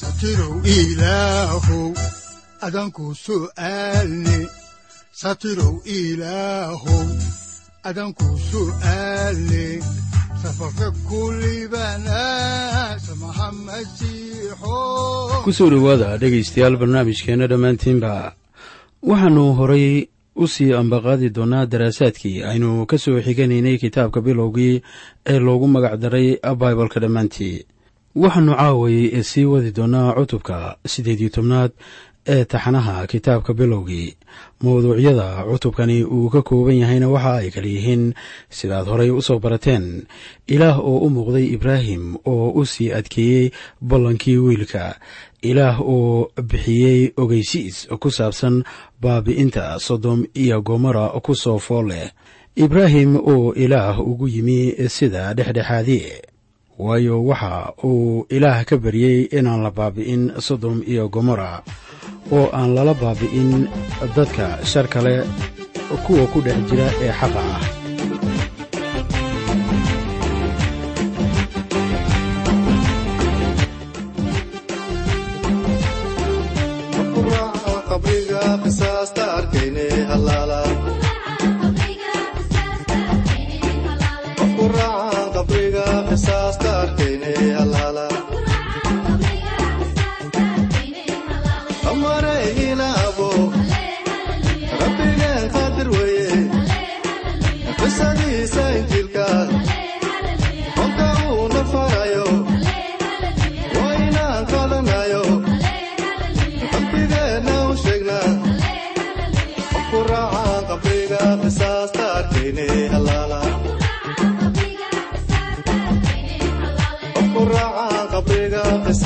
satirow ilaahow adanku su'aalne satirow ilaahow adanku su'aalne safarka kulibana samaha masiixo ku soo dhowaada dhegaystayaal barnaamijkeenna dhammaantiinba. Waxaannu horay u sii ambaqaadi doonnaa daraasaadkii aynu ka soo xiganaynay kitaabka bilowgii ee loogu magacdaray baibalka dhammaantii. Waxaannu caaway sii wadi doonnaa cutubka siddeed iyo tobnaad ee taxanaha kitaabka bilowgii. Mawduucyada cutubkani uu ka kooban yahayna waxa ay kala yihiin sidaad horay u soo barateen ilaah oo u muuqday ibraahim oo u sii adkeeyey ballankii wiilka. Ilaah oo bixiyey ogeysiis ku saabsan baabi'inta sodom iyo gomora ku soo fool leh. Ibraahim oo ilaah ugu yimi sida dhexdhexaadiye waayo waxa uu ilaah ka baryey inaan la baabi'in sodom iyo gomora oo aan lala baabi'in dadka shar kale kuwa ku dhex jira ee xaqa ah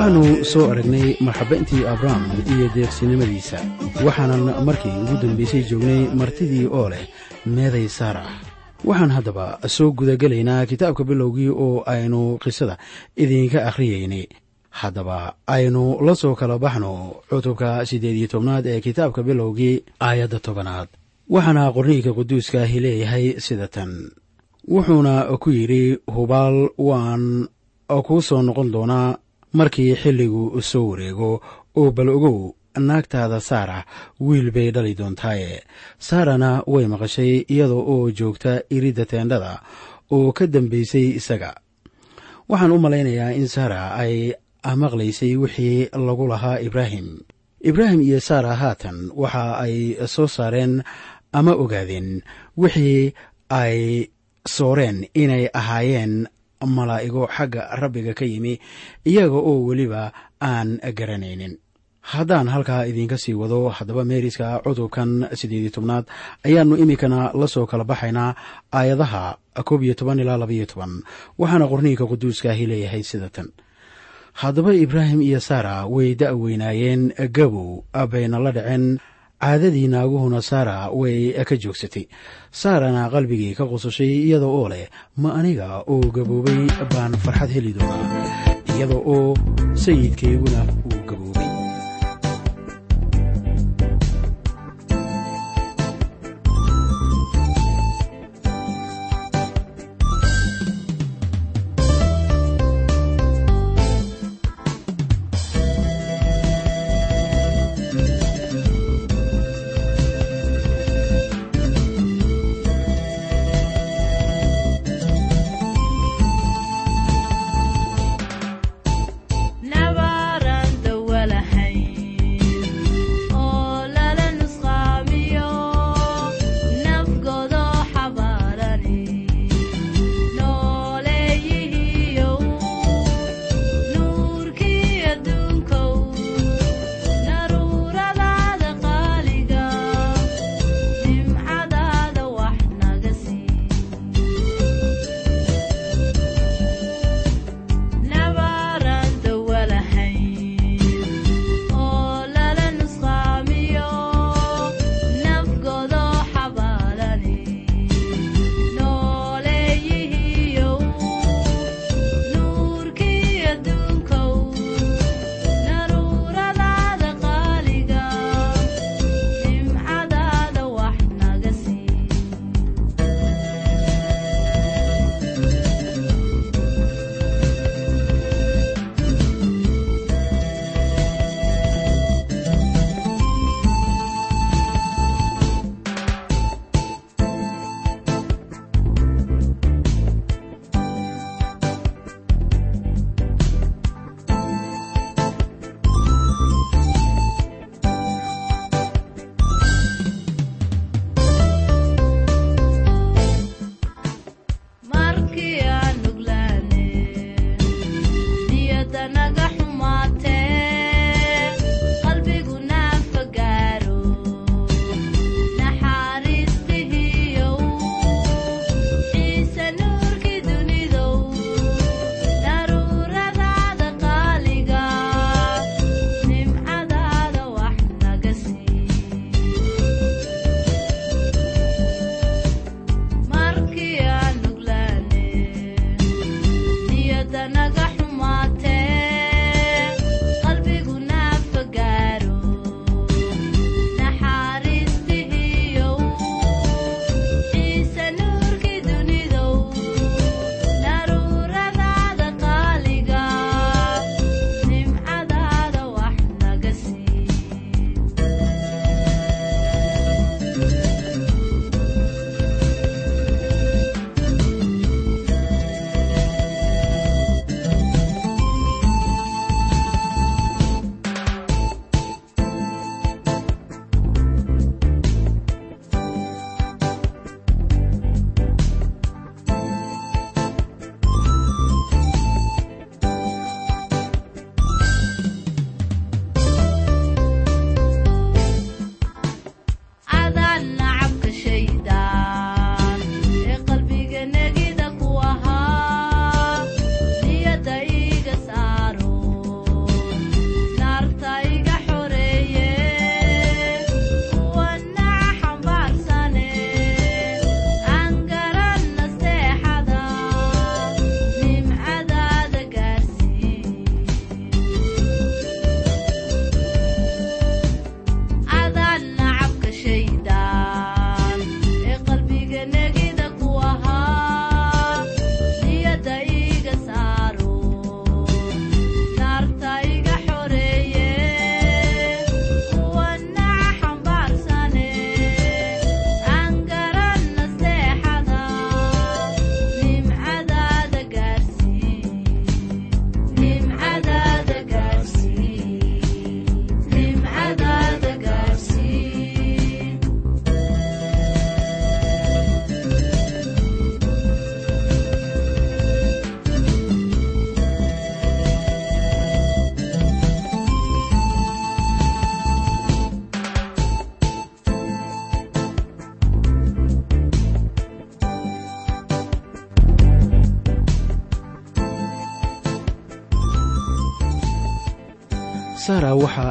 waxaannu soo aragnay marxabayntii abrahm iyo deeqsinimadiisa. Waxaanan markii ugu dambaysay joognay martidii oo leh meeday saara. Waxaan haddaba soo gudagelaynaa kitaabka bilowgii oo aynu qisada idinka akhriyaynay haddaba aynu la soo kala baxno cutubka siddeed iyo tobnaad ee kitaabka bilowgii aayadda tobanaad. Waxaana qorniinka quduuska ahi leeyahay sida tan. Wuxuuna ku yidhi hubaal waan kuu soo noqon doonaa markii xilligu soo wareego oo bal ogow naagtaada saara wiil bay dhali doontaaye. Saarana way maqashay iyadoo oo joogta iridda teendhada oo ka dambaysay isaga. Waxaan u malaynayaa in saara ay maqlaysay wixii lagu lahaa ibraahim. Ibraahim iyo saara haatan waxa ay soo saareen ama ogaadeen wixii ay sooreen inay ahaayeen malaa'igo xagga rabbiga ka yimi iyaga oo weliba aan garanaynin. Haddaan halkaa idiinka sii wado haddaba meeriska cutubkan siddeed iyo tobnaad ayaannu iminkana la soo kala baxaynaa aayadaha koob iyo toban ilaa labaiyo toban. Waxaana qorniinka quduuska ahi leeyahay sida tan. Haddaba ibraahim iyo saara way da'weynaayeen gabow bayna la dhaceen caadadii naaguhuna saara way ka joogsatay. Saarana qalbigii ka qusashay iyada oo leh ma aniga oo gaboobay baan farxad heli doonaa iyada oo sayidkayguna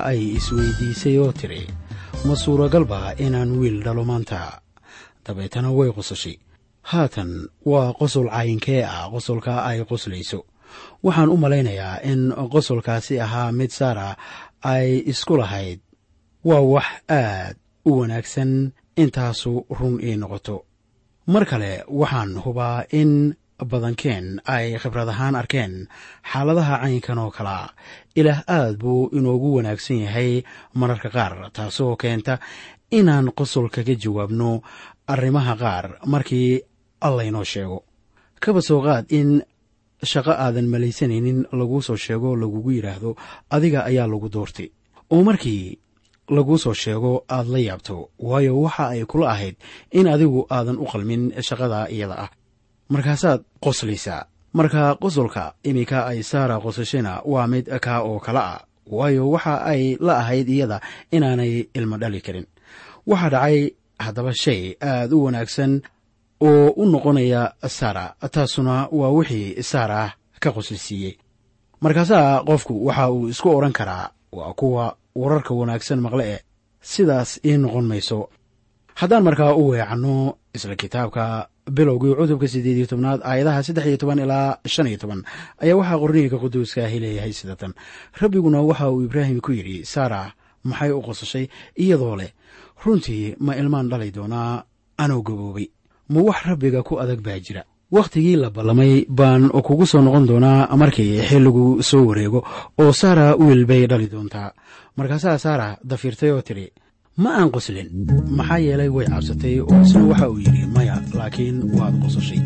ay isweydiisay oo tidhi ma suuragalba inaan wiil dhalo maanta. Dabeetana way qosashay haatan waa qosol cayinkee ah? Qosolka ay qoslayso waxaan u malaynayaa in qosolkaasi ahaa mid saara ay isku lahayd. Waa wax aad u wanaagsan intaasu run ii noqoto. Mar kale waxaan hubaa in badankeen ay khibrad ahaan arkeen xaaladaha caynkan oo kalea ilaah aad buu inoogu wanaagsan yahay mararka qaar taasoo keenta inaan qosol kaga jawaabno arrimaha qaar markii allaynoo sheego. Kaba soo qaad in shaqo aadan malaysanaynin laguu soo sheego lagugu yidhaahdo adiga ayaa lagu doortay. Oo markii laguu soo sheego aad la yaabto waayo waxa ay kula ahayd in adigu aadan u qalmin shaqada iyada ah markaasaad qoslaysaa marka qosolka iminka ay saara qosashana waa mid kaa oo kale ah. Waayo waxa ay la ahayd iyada inaanay ilmo dhali karin. Waxaa dhacay haddaba shay aad u wanaagsan oo u noqonaya saara taasuna waa wixii saara ka qoslisiiyey. Markaasaa qofku waxa uu isku odhan karaa waa kuwa wararka wanaagsan maqle eh sidaas ii noqon mayso. Haddaan markaa u weecanno isla kitaabka bilowgii cudubka siddeed iyo tobnaad aayadaha saddex iyo toban ilaa shan iyo toban ayaa waxaa qorniinka quduuska ahi leeyahay sida tan rabbiguna waxa uu ibraahim ku yidhi saara maxay u qosashay? Iyadoo leh runtii ma ilmaan dhalay doonaa anoo gaboobay. Ma wax rabbiga ku adag baa jira. Wakhtigii la ballamay baan kugu soo noqon doonaa markii xilligu soo wareego oo saara wiil bay dhali doontaa. Markaasaa saara dafiirtay oo tidhi ma aan qoslin maxaa yeelay way cabsatay oo isna waxa uu yidhi maya laakiin waad qosashay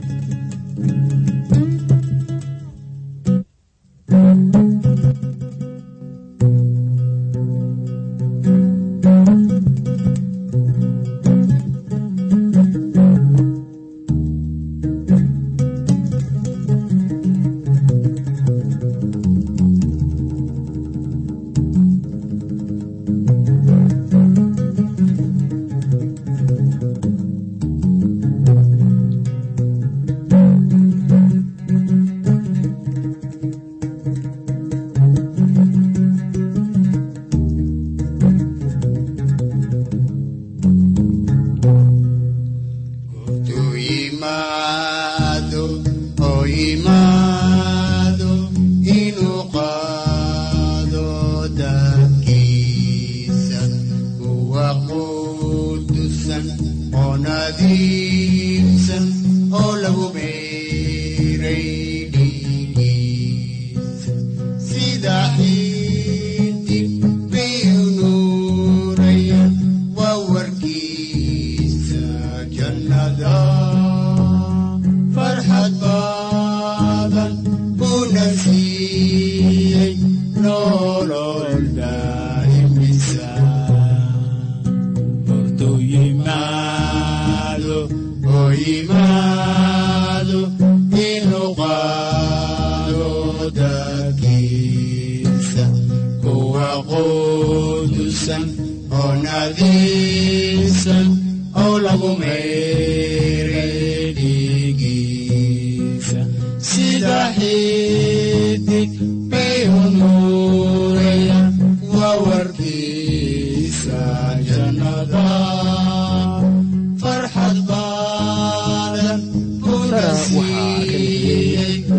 waxaa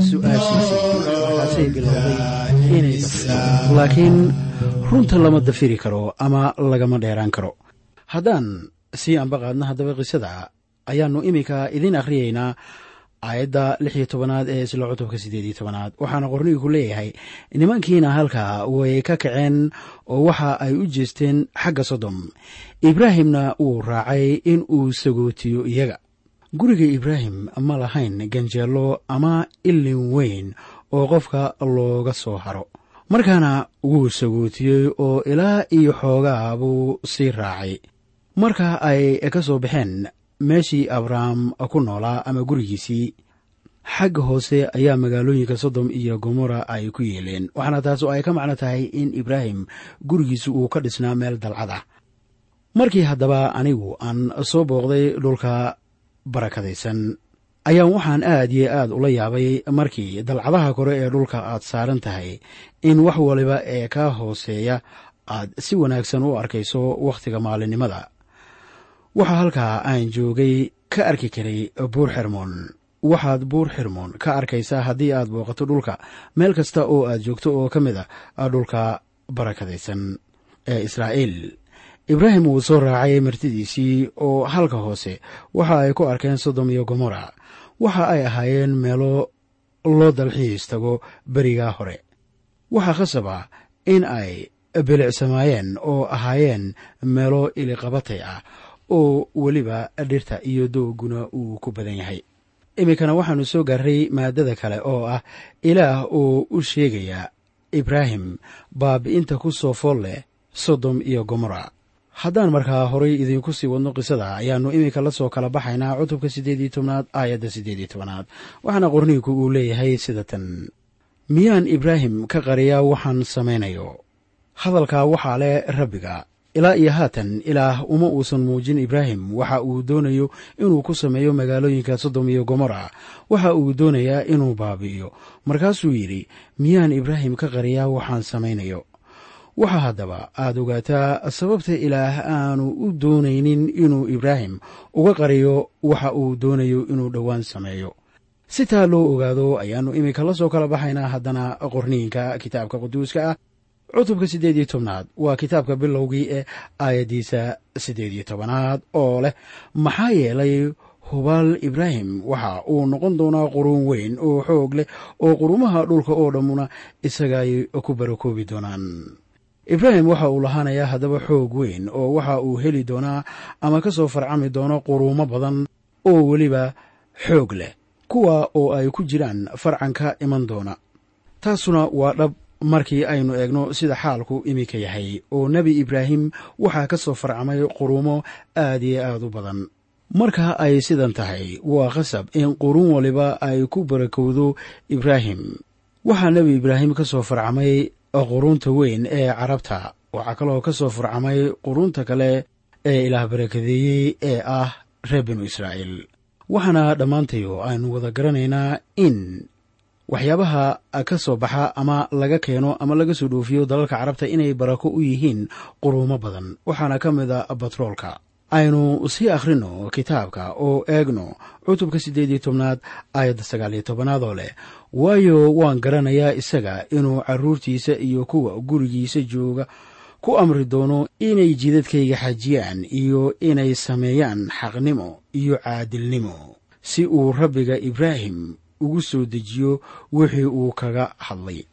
laakiin runta lama dafiri karo ama lagama dheeraan karo. Haddaan sii ambaqaadna haddaba qisada ayaannu iminka idiin akhriyeynaa aayadda lix iyo tobanaad ee isla cutubka siddeed iyo tobanaad. Waxaana qornigu leeyahay nimankiina halkaa way ka kaceen oo waxa ay u jeesteen xagga sodom. Ibraahimna wuu raacay in uu sagootiyo iyaga guriga ibraahim ma lahayn ganjeelo ama ilin weyn oo qofka looga soo haro. Markaana wuu sagootiyey oo ilaa iyo xoogaa buu sii raacay. Marka ay ka soo baxeen meeshii abrahm ku noolaa ama gurigiisii xagga hoose ayaa magaalooyinka sodom iyo gomora ay ku yeeleen. Waxaana taasu ay ka macno tahay in ibraahim gurigiisu uu ka dhisnaa meel dalcad ah. Markii haddaba anigu aan soo booqday dhulka barakadaysan. Ayaan waxaan aad iyo aad ula yaabay markii dalcadaha kore ee dhulka aad saaran tahay in wax waliba ee kaa hooseeya aad si wanaagsan u arkayso wakhtiga maalinimada. Waxaa halkaa aan joogay ka arki karay buur xermoon waxaad buur xirmoon ka arkaysaa haddii aad booqato dhulka meel kasta oo aad joogto oo ka mid a dhulka barakadaysan ee israa'iil ibraahim wuu soo raacay martidiisii oo halka hoose. Waxa ay ku arkeen sodom iyo gomora waxa ay ahaayeen meelo loo dalxiis tago berigaa hore. Waxaa khasab ah in ay bilicsamaayeen oo ahaayeen meelo iliqabatay ah oo weliba dhirta iyo dooguna uu ku badan yahay. Iminkana waxaannu soo gaaray maadada kale oo ah ilaah oo u sheegaya ibraahim baabi'inta ku soo fool leh sodom iyo gomora haddaan markaa horay idinku sii wadno qisada ayaannu iminka la soo kala baxaynaa cutubka siddeed iyo tobnaad aayadda siddeed iyo tobnaad. Waxaana qorniinku uu leeyahay sida tan. Miyaan ibraahim ka qariyaa waxaan samaynayo. Hadalkaa waxaa leh rabbiga ilaa iyo haatan ilaah uma uusan muujin ibraahim. Waxa uu doonayo inuu ku sameeyo magaalooyinka sodom iyo gomora waxa uu doonayaa inuu baabi'iyo. Markaasuu yidhi miyaan ibraahim ka qariyaa waxaan samaynayo waxaa haddaba aad ogaataa sababta ilaah aanu u doonaynin inuu ibraahim uga qariyo waxa uu doonayo inuu dhowaan sameeyo. Si taa loo ogaado ayaannu iminka la soo kala baxaynaa haddana qorniinka kitaabka quduuska ah cutubka siddeed iyo tobnaad. Waa kitaabka bilowgii ee aayaddiisa siddeed iyo tobanaad oo leh maxaa yeelay hubaal ibraahim waxa uu noqon doonaa quruun weyn oo xoog leh oo qurumaha dhulka oo dhammuna isagaay ku barakoobi doonaan ibraahim waxa uu lahaanayaa haddaba xoog weyn oo waxa uu heli doonaa ama ka soo farcami doono quruumo badan oo weliba xoog leh kuwa oo ay ku jiraan farcanka iman doona. Taasuna waa dhab markii aynu eegno sida xaalku iminka yahay oo nebi ibraahim waxaa ka soo farcamay quruumo aad iyo aad u badan. Marka ay sidan tahay waa qasab in quruun waliba ay ku barakowdo ibraahim. Waxaa nebi ibraahim ka soo farcamay quruunta weyn ee carabta. Waxaa kaloo ka soo farcamay quruunta kale ee ilaah barakadeeyey ee ah reer binu israa'iil. Waxaana dhammaantayo aynu wada garanaynaa in waxyaabaha ka soo baxa ama laga keeno ama laga soo dhoofiyo dalalka carabta inay barako u yihiin quruumo badan. Waxaana ka mid a batroolka aynu sii akhrino kitaabka oo eegno cutubka siddeed iyo tobnaad aayadda sagaal iyo tobanaad oo leh waayo waan garanayaa isaga inuu carruurtiisa iyo kuwa gurigiisa jooga ku amri doono inay jidadkayga xajiyaan iyo inay sameeyaan xaqnimo iyo caadilnimo. Si uu rabbiga ibraahim ugu soo dejiyo wixii uu kaga hadlay.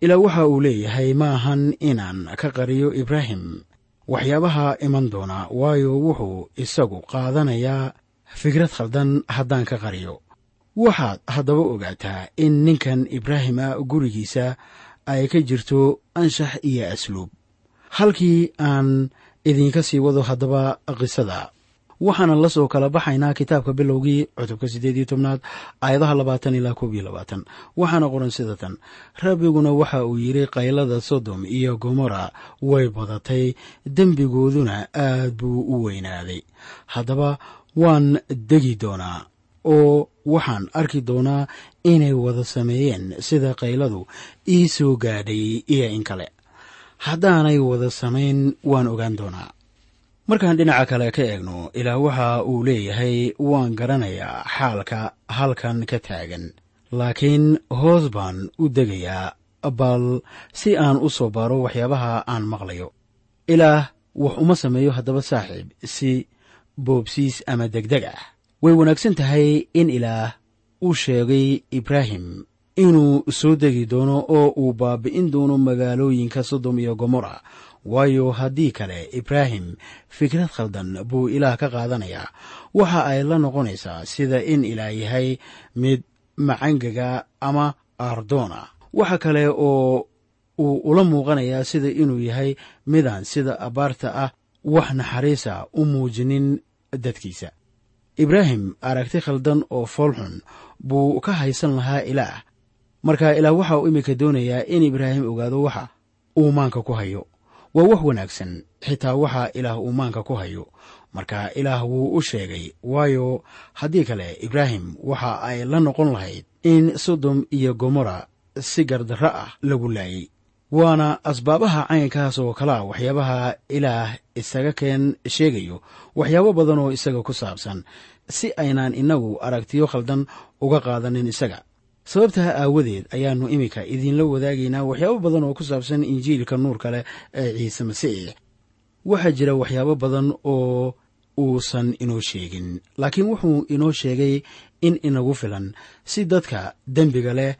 Ilaa waxa uu leeyahay maahan inaan ka qariyo ibraahim waxyaabaha iman doona waayo wuxuu isagu qaadanayaa fikrad khaldan haddaan ka qariyo. Waxaad haddaba ogaataa in ninkan ibraahim ah gurigiisa ay ka jirto anshax iyo asluub. Halkii aan idinka sii wado haddaba qisada waxaanan la soo kala baxaynaa kitaabka bilowgii cutubka siddeed iyo tobnaad aayadaha labaatan ilaa koob iyo labaatan. Waxaana qoran sida tan rabbiguna waxa uu yidhi qaylada sodom iyo gomora way badatay dembigooduna aad buu u weynaaday. Haddaba waan degi doonaa oo waxaan arki doonaa inay wada sameeyeen sida qayladu ii soo gaadhay iyo in kale. Haddaanay wada samayn waan ogaan doonaa markaan dhinaca kale ka eegno ilaah waxa uu leeyahay waan garanayaa xaalka halkan ka taagan. Laakiin hoos baan u degayaa bal si aan u soo baaro waxyaabaha aan maqlayo. Ilaah wax uma sameeyo haddaba saaxiib si boobsiis ama degdeg ah. Way wanaagsan tahay in ilaah u sheegay ibraahim inuu soo degi doono oo uu baabi'in doono magaalooyinka sodom iyo gomora waayo haddii kale ibraahim fikrad khaldan buu ilaah ka qaadanayaa waxa ay la noqonaysaa sida in ilaah yahay mid macangaga ama ardoona. Waxa kale oo uu ula muuqanayaa sida inuu yahay midaan sida abaarta ah wax naxariisa u muujinin dadkiisa. Ibraahim aragti khaldan oo foolxun buu ka haysan lahaa ilaah. Marka ilaah waxa uu iminka doonayaa in ibraahim ogaado waxa uu maanka ku hayo waa wax wanaagsan xitaa waxa ilaah uu maanka ku hayo. Marka ilaah wuu u sheegay waayo haddii kale ibraahim waxa ay la noqon lahayd in sodom iyo gomorra si gardarro ah lagu laayay. Waana asbaabaha caynkaas oo kalea waxyaabaha ilaah isaga keen sheegayo waxyaabo badan oo isaga ku saabsan si aynaan innagu aragtiyo khaldan uga qaadanin isaga sababtaa aawadeed ayaannu iminka idinla wadaagaynaa waxyaabo badan oo ku saabsan injiilka nuurka leh ee ciise masiix. Waxaa jira waxyaabo badan oo uusan inoo sheegin laakiin wuxuu inoo sheegay in inagu filan si dadka dembiga leh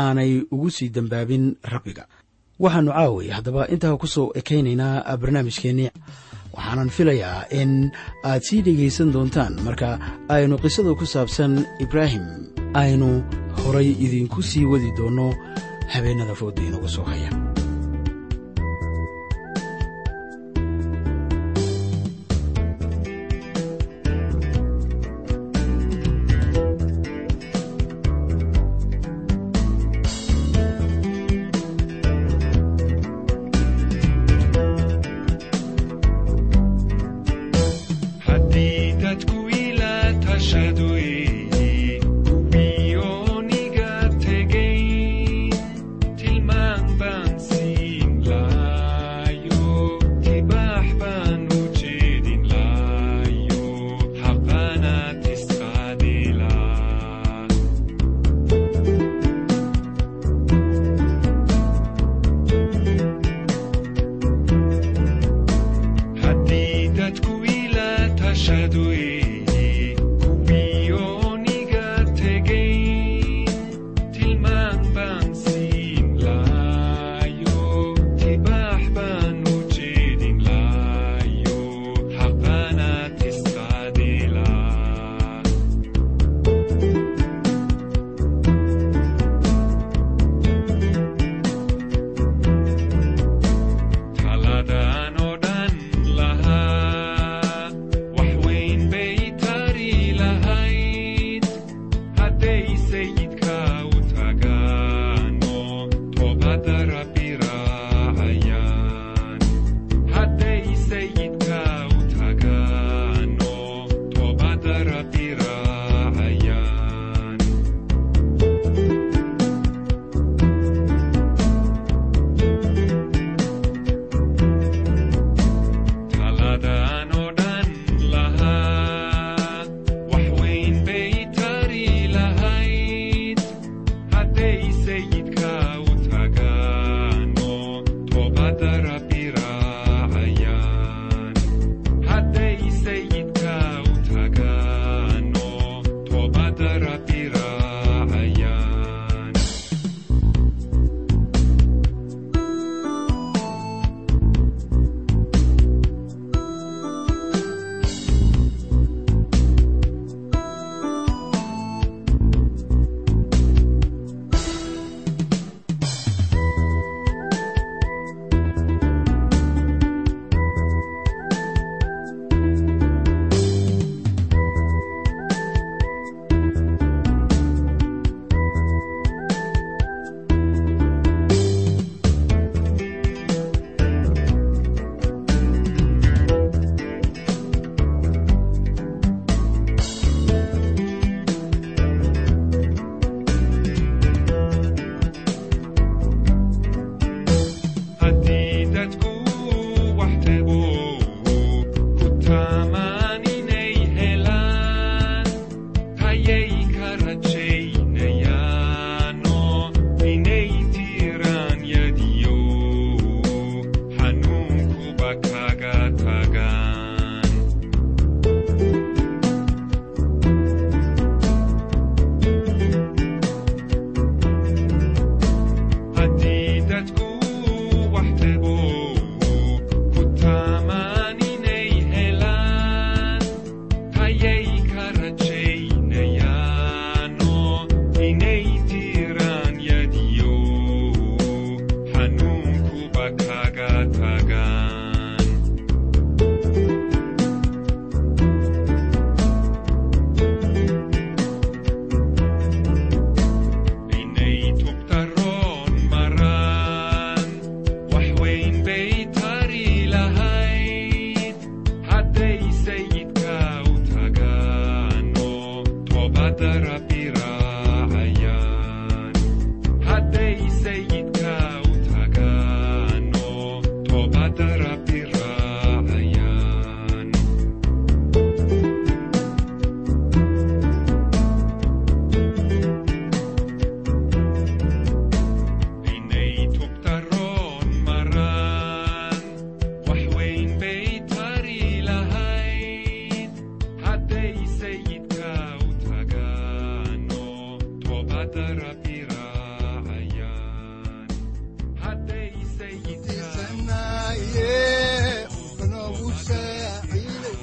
aanay ugu sii dembaabin rabbiga. Waxaannu caaway haddaba intaa ku soo ekaynaynaa barnaamijkeennii waxaanan filayaa in aad sii dhegaysan doontaan marka aynu qisada ku saabsan ibraahim aynu horay idinku sii wadi doonno habeennada fooda inagu soo haya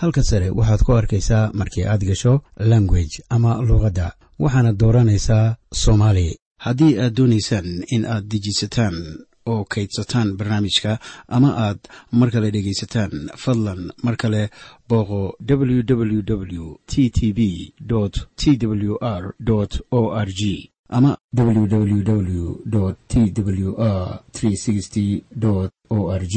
halka sare waxaad ku arkaysaa markii aad gasho language ama luuqadda waxaana dooranaysaa soomaali. Haddii aad doonaysaan in aad dejisataan oo kaydsataan barnaamijka ama aad mar kale dhegaysataan fadlan mar kale booqo www t t b t w r o r g ama www t w r o r g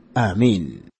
aamiin